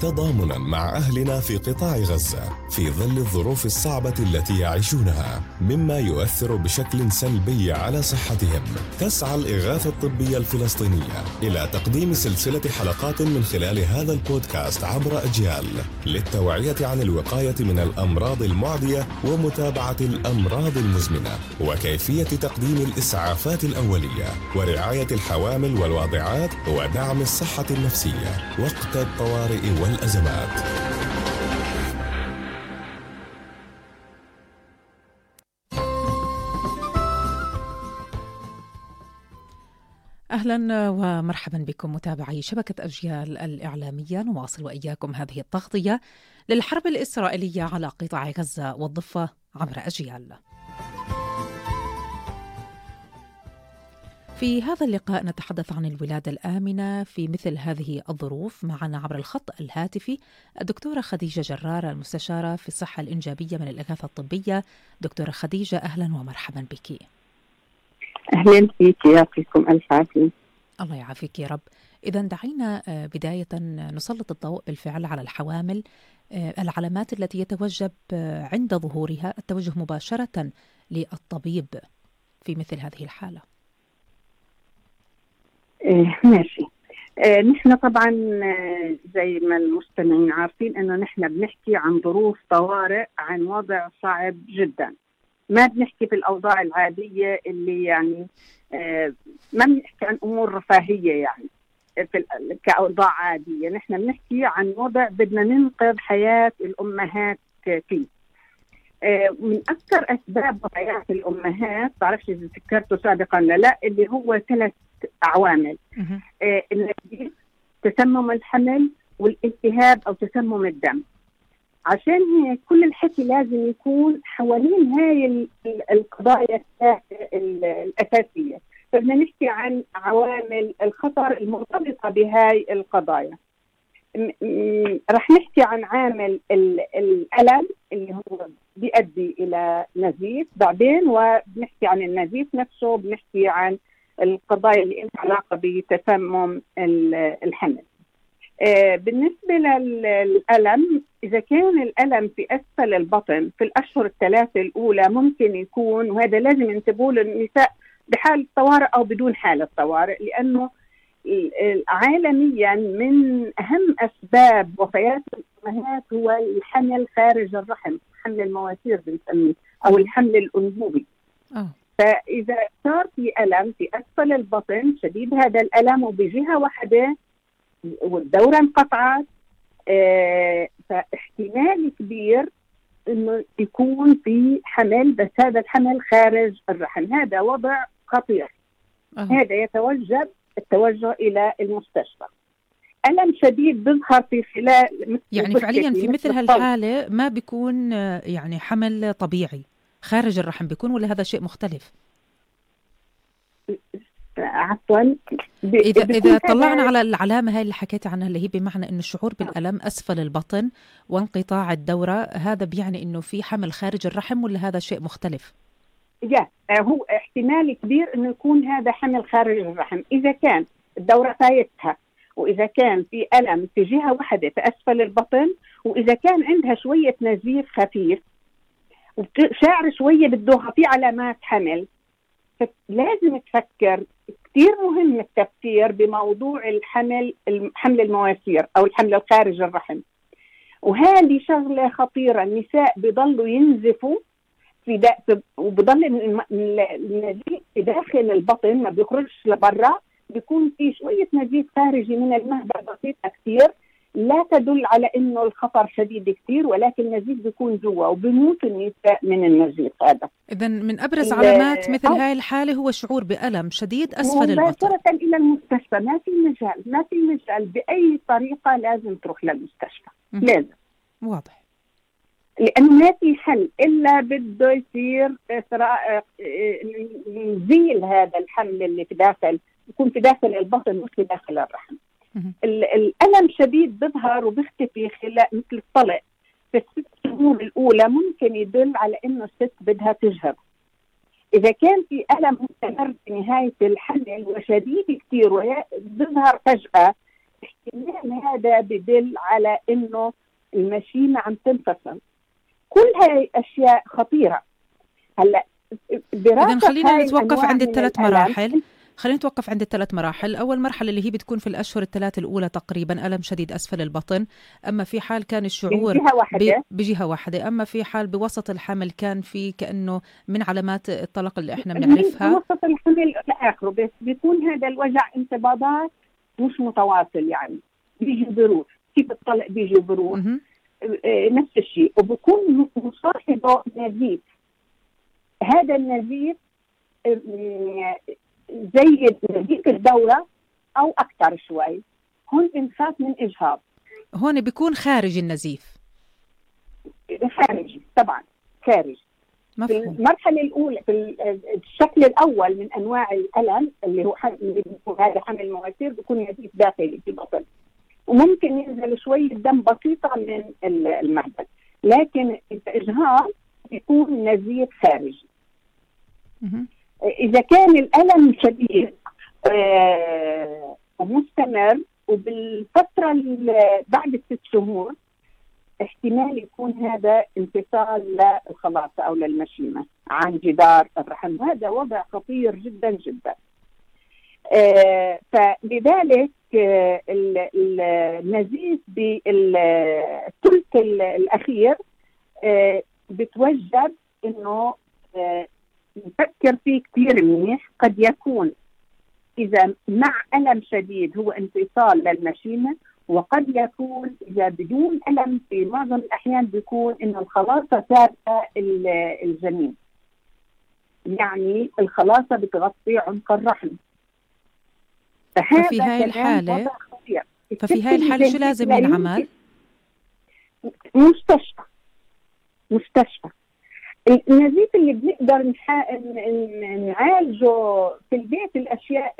تضامنا مع أهلنا في قطاع غزة في ظل الظروف الصعبة التي يعيشونها مما يؤثر بشكل سلبي على صحتهم. تسعى الإغاثة الطبية الفلسطينية إلى تقديم سلسلة حلقات من خلال هذا البودكاست عبر أجيال للتوعية عن الوقاية من الأمراض المعدية ومتابعة الأمراض المزمنة وكيفية تقديم الإسعافات الأولية ورعاية الحوامل والواضعات ودعم الصحة النفسية وقت الطوارئ والأزمات أهلا ومرحبا بكم متابعي شبكة أجيال الإعلامية نواصل وإياكم هذه التغطية للحرب الإسرائيلية على قطاع غزة والضفة عبر أجيال. في هذا اللقاء نتحدث عن الولادة الآمنة في مثل هذه الظروف معنا عبر الخط الهاتفي الدكتورة خديجة جرار المستشارة في الصحة الإنجابية من الإغاثة الطبية. دكتورة خديجة أهلا ومرحبا بك. أهلا فيك يعطيكم ألف عافية. الله يعافيك يا رب. إذا دعينا بداية نسلط الضوء بالفعل على الحوامل العلامات التي يتوجب عند ظهورها التوجه مباشرة للطبيب في مثل هذه الحالة. ماشي. إيه نحن طبعا زي ما المستمعين عارفين إنه نحن بنحكي عن ظروف طوارئ عن وضع صعب جدا. ما بنحكي في الاوضاع العادية اللي يعني إيه ما بنحكي عن أمور رفاهية يعني في كأوضاع عادية. نحن بنحكي عن وضع بدنا ننقذ حياة الأمهات فيه. من أكثر أسباب وفيات الأمهات بعرفش إذا ذكرته سابقا لأ اللي هو ثلاث عوامل. آه النزيف تسمم الحمل والالتهاب أو تسمم الدم. عشان هيك كل الحكي لازم يكون حوالين هاي القضايا الأساسية. فبدنا نحكي عن عوامل الخطر المرتبطة بهاي القضايا. رح نحكي عن عامل الألم اللي هو بيؤدي إلى نزيف. بعدين وبنحكي عن النزيف نفسه بنحكي عن القضايا اللي لها علاقة بتسمم الحمل. بالنسبة للألم إذا كان الألم في أسفل البطن في الأشهر الثلاثة الأولى ممكن يكون وهذا لازم ينتبهوا للنساء بحاله طوارئ أو بدون حالة طوارئ لأنه عالميا من أهم أسباب وفيات الأمهات هو الحمل خارج الرحم، حمل المواسير بنسميه أو الحمل الأنبوبي. فإذا صار في الم في أسفل البطن شديد هذا الألم وبجهة واحدة والدوره انقطعت آه فاحتمال كبير إنه يكون في حمل بس هذا الحمل خارج الرحم. هذا وضع خطير. أوه. هذا يتوجب التوجه إلى المستشفى. ألم شديد بيظهر في خلال يعني فعليا في مثل هالحالة ما بيكون يعني حمل طبيعي. خارج الرحم بيكون ولا هذا شيء مختلف؟ عفوا اذا إذا طلعنا على العلامة هاي اللي حكيتي عنها اللي هي بمعنى إنه الشعور بالألم أسفل البطن وانقطاع الدورة هذا بيعني إنه في حمل خارج الرحم ولا هذا شيء مختلف؟ يا هو احتمال كبير إنه يكون هذا حمل خارج الرحم إذا كان الدورة فايتها وإذا كان في ألم في جهة واحدة في اسفل البطن وإذا كان عندها شوية نزيف خفيف وشاعر شوية بدوها في علامات حمل. لازم تفكر كثير مهم التفكير بموضوع الحمل حمل المواسير أو الحمل الخارج الرحم. وهذه شغلة خطيرة النساء بضلوا ينزفوا في دا وبضل النزيف في داخل البطن ما بيخرجش لبرا بيكون في شوية نزيف خارجي من المهبل بسيطة كثير لا تدل على إنه الخطر شديد كثير ولكن النزيف بيكون جوا وبموت النساء من النزيف هذا. اذا من أبرز علامات مثل هاي الحالة هو شعور بألم شديد أسفل البطن. مباشره إلى المستشفى ما في مجال ما في مجال بأي طريقة لازم تروح للمستشفى م- لازم. واضح. لأنه ما في حل إلا بده يصير إسراء- نزيل هذا الحمل اللي في داخل يكون في داخل البطن مش في داخل الرحم. الألم شديد بيظهر وبيختفي خلال مثل الطلق. في الست شهور الأولى ممكن يدل على إنه الست بدها تجهض إذا كان في ألم مستمر في نهاية الحمل وشديد كثير وبيظهر فجأة احتمال هذا بدل على إنه المشيمة عم تنفصل. كل هاي أشياء خطيرة. هلا اذا خلينا نتوقف عند الثلاث مراحل. خلينا نتوقف عند الثلاث مراحل. أول مرحلة اللي هي بتكون في الأشهر الثلاث الأولى تقريبا ألم شديد أسفل البطن. أما في حال كان الشعور بجهة واحدة. بجهة واحدة. أما في حال بوسط الحمل كان في كأنه من علامات الطلق اللي إحنا بنعرفها. بوسط الحمل لآخره بس بيكون هذا الوجع انقباضات مش متواصل يعني. بيجي بروح كيف الطلق بيجي بروح آه، نفس الشيء. وبكون مصاحبة نزيف. هذا النزيف آه، زي نزيف الدورة أو أكثر شوي. هون بنخاف من إجهاض. هون بيكون خارج النزيف. خارج طبعا خارج. مفهوم. في المرحلة الأولى في الشكل الأول من أنواع الألم اللي هو هذا حمل مواسير بيكون نزيف داخلي في البطن وممكن ينزل شوية دم بسيطة من المعدة. لكن الإجهاض بيكون نزيف خارجي. إذا كان الألم شديد آه، ومستمر وبالفترة بعد الست شهور احتمال يكون هذا انفصال للخلاصه أو للمشيمة عن جدار الرحم. وهذا وضع خطير جدا جدا. آه، فلذلك آه، النزيف بالثلث الأخير بتوجب إنه نفكر فيه كثير منيح قد يكون إذا مع ألم شديد هو انفصال للمشيمة وقد يكون إذا بدون ألم في معظم الأحيان بيكون إنه الخلاصة سابقة الجنين يعني الخلاصة بتغطي عمق الرحم. ففي هاي الحالة ففي هاي الحالة شو لازم ينعمل؟ مستشفى مستشفى النزيف اللي بنقدر نعالجه في البيت الأشياء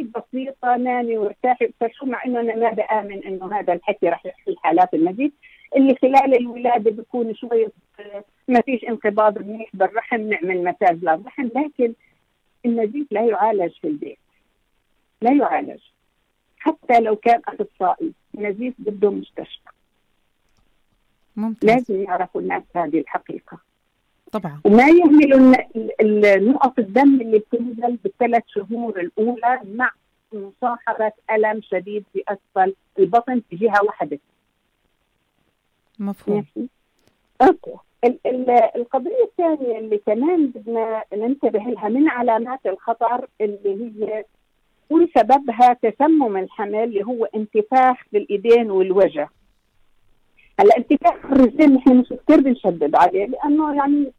البسيطة نامي وارتاحي وفرشو مع إنه أنا ما بآمن إنه هذا الحكي رح يحل حالات النزيف اللي خلال الولادة بيكون شوية ما فيش انقباض منيح بالرحم نعمل مساج للرحم لكن النزيف لا يعالج في البيت لا يعالج. حتى لو كان أخصائي النزيف بده مستشفى. ممتاز. لازم يعرفوا الناس هذه الحقيقة. طبعا. وما يهملوا نقط الدم اللي بتنزل بالثلاث شهور الأولى مع مصاحبة ألم شديد في أسفل البطن في جهة واحدة. مفهوم. أوكي. القضية الثانية اللي كمان بدنا ننتبه لها من علامات الخطر اللي هي كل سببها تسمم الحمل اللي هو انتفاخ بالإيدين والوجه. هلا انتفاخ الرجلين نحن مش كثير بنشدد عليه لأنه يعني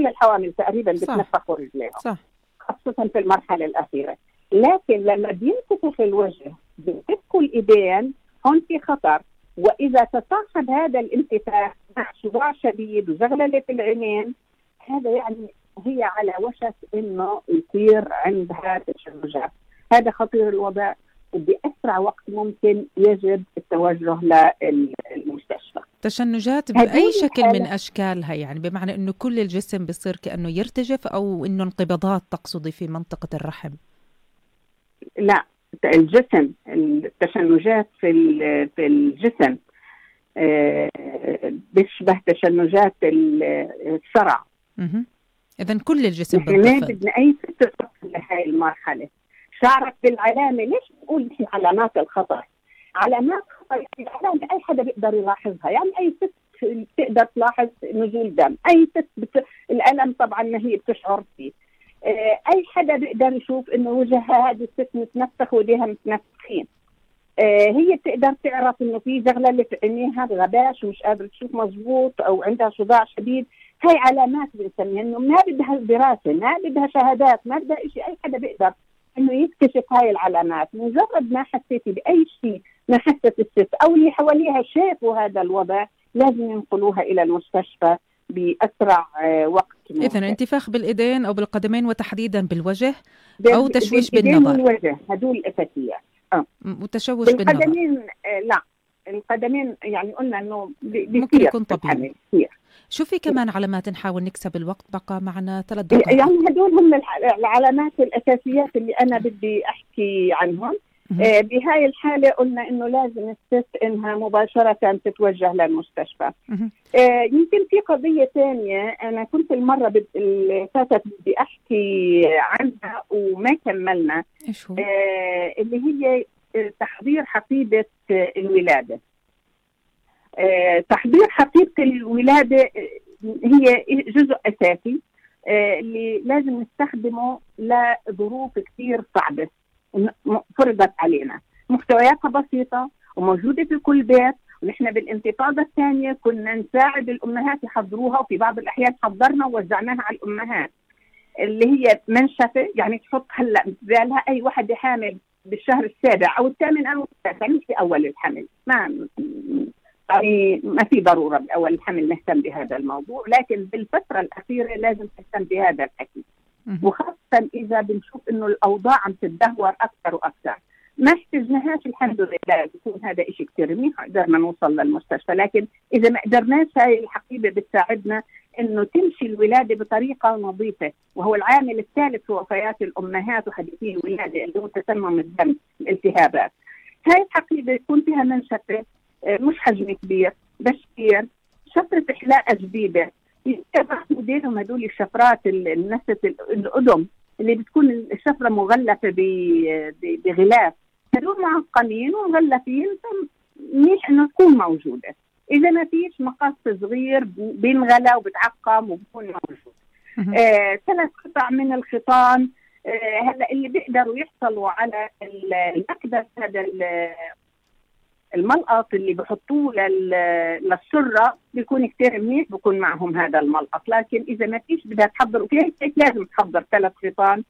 كل الحوامل تقريبا بتنفخوا رجليهم. صح. خاصة في المرحلة الأخيرة. لكن لما بينتفخ الوجه بينتفخوا الإيدين هون في خطر. وإذا تصاحب هذا الانتفاخ مع صداع شديد وزغللة في العينين هذا يعني هي على وشك إنه يصير عندها تشنجات هذا خطير الوضع وبأسرع وقت ممكن يجب التوجه للمستشفى تشنجات بأي شكل من أشكالها يعني بمعنى أنه كل الجسم بيصير كأنه يرتجف أو أنه انقباضات تقصدي في منطقة الرحم. لا الجسم التشنجات في في الجسم آه، بيشبه تشنجات الصرع. اذا كل الجسم ما بدنا أي ست تصل لهي المرحلة. شعرك بالعلامة ليش بنقول نحن علامات الخطر؟ علامات خطر العلامه أي حدا بيقدر يلاحظها؟ يعني أي ست بتقدر تلاحظ نزول دم أي ست بت... الألم طبعا ما هي بتشعر فيه. آه، أي حدا بيقدر يشوف إنه وجهها هذه الست متنفخ وايديها متنفخين؟ آه، هي بتقدر تعرف إنه في زغلله في عينيها غباش ومش قادرة تشوف مزبوط أو عندها صداع شديد. هاي علامات بنسميها إنه ما بدها دراسة ما بدها شهادات ما بدها شيء أي حدا بيقدر إنه يكتشف هاي العلامات. مجرد ما حسيتي بأي شيء ما حست الست أو اللي حواليها شافوا هذا الوضع لازم ينقلوها إلى المستشفى بأسرع آه، وقت اذا انتفاخ بالإيدين أو بالقدمين وتحديدا بالوجه أو تشويش بالنظر. بالوجه هدول الاساسيات آه. وتشوش بالنظر. بالقدمين آه لا. القدمين يعني قلنا إنه ممكن يكون طبيعي. شو في كمان علامات نحاول نكسب الوقت بقى معنا ثلاث دقائق. يعني هدول هم العلامات الأساسيات اللي أنا بدي أحكي عنهم. آه، بهاي الحالة قلنا إنه لازم الست إنها مباشرة تتوجه للمستشفى. آه، يمكن في قضية ثانية أنا كنت المرة اللي فاتت بدي أحكي عنها وما كملنا؟ آه، اللي هي تحضير حقيبة الولادة. تحضير حقيبة الولادة هي جزء أساسي اللي لازم نستخدمه لظروف كثير صعبة. فرضت علينا. محتوياتها بسيطة وموجودة في كل بيت. ونحن بالانتفاضة الثانية كنا نساعد الأمهات يحضروها وفي بعض الأحيان حضرنا ووزعناها على الأمهات. اللي هي منشفة يعني تحط هلأ بالها أي وحدة حامل بالشهر السابع أو الثامن أو التاسع مش في أول الحمل. ما يعني ما في ضرورة بأول الحمل نهتم بهذا الموضوع لكن بالفترة الأخيرة لازم نهتم بهذا الحكي وخاصة إذا بنشوف إنه الأوضاع عم تتدهور أكثر وأكثر. ما احتجناهاش الحمد لله بيكون هذا شيء كثير منيح قدرنا نوصل للمستشفى. لكن إذا ما قدرناش هاي الحقيبة بتساعدنا إنه تمشي الولادة بطريقة نظيفة. وهو العامل الثالث في وفيات الأمهات وحديثي الولادة اللي هو تسمم الدم الالتهابات هاي الحقيبة يكون فيها منشفه آه، مش حجم كبير بشكير شفرة حلاقة جديدة موديلهم هدول الشفرات النسة القدم اللي بتكون الشفرة مغلفة بغلاف. هدول معقمين ومغلفين منيح إنه تكون موجودة. إذا ما فيش مقص صغير بينغلى وبتعقم وبكون موجود. آه، ثلاث قطع من الخيطان آه، هلا اللي بيقدروا يحصلوا على المكبس هذا الملقط اللي بحطوه للسرة بيكون كثير منيح بكون معهم هذا الملقط. لكن إذا ما فيش بدها تحضر وفي هيك لازم تحضر ثلاث خيطان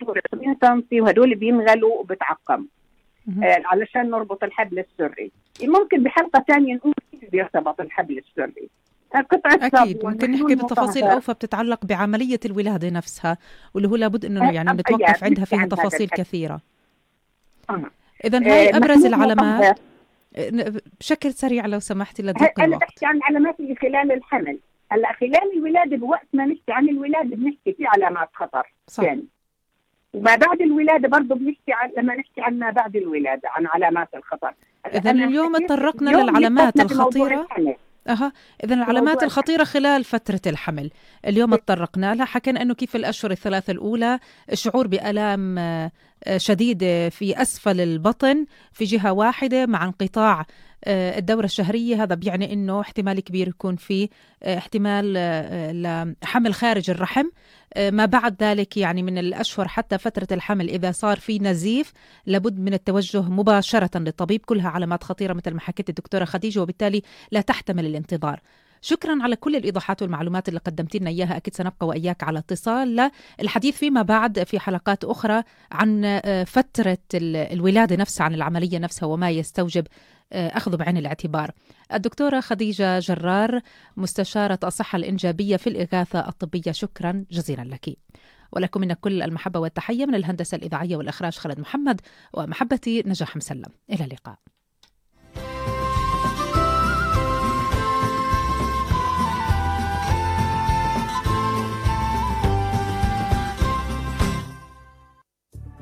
طول 20 سم وهدول بينغلوا وبتعقم. آه علشان نربط الحبل السري. ممكن بحلقة ثانية نقول كيف بيرتبط الحبل السري. قطعة أكيد ممكن نحكي بتفاصيل أوفى بتتعلق بعملية الولادة نفسها واللي هو لابد أنه يعني نتوقف عندها فيها تفاصيل كثيرة. آه. إذا هاي أبرز العلامات. بشكل سريع لو سمحتي لضيق الوقت أنا بحكي عن علامات اللي خلال الحمل. هلا خلال الولادة بوقت ما نحكي عن الولادة بنحكي في علامات خطر. صح. يعني. وما بعد الولادة برضه بنحكي عن لما نحكي عن ما بعد الولادة عن علامات الخطر. اذا اليوم تطرقنا للعلامات الخطيرة. أها. اذا العلامات الخطيرة خلال فترة الحمل. اليوم تطرقنا لها. حكينا إنه كيف الأشهر الثلاثة الأولى الشعور بألام آه، شديده في أسفل البطن في جهة واحدة مع انقطاع آه، الدورة الشهرية. هذا بيعني أنه احتمال كبير يكون في آه، احتمال لحمل خارج الرحم. ما بعد ذلك يعني من الأشهر حتى فترة الحمل إذا صار في نزيف لابد من التوجه مباشرة للطبيب. كلها علامات خطيرة مثل ما حكيت الدكتورة خديجة وبالتالي لا تحتمل الانتظار. شكرا على كل الإيضاحات والمعلومات اللي قدمت لنا إياها أكيد سنبقى وإياك على اتصال للحديث فيما بعد في حلقات أخرى عن آه، فترة الولادة نفسها عن العملية نفسها وما يستوجب آه، اخذه بعين الاعتبار. الدكتورة خديجة جرار مستشارة الصحة الإنجابية في الإغاثة الطبية شكرا جزيلا لك. ولكم من كل المحبة والتحية من الهندسة الإذاعية والأخراج خالد محمد ومحبتي نجاح مسلم. إلى اللقاء.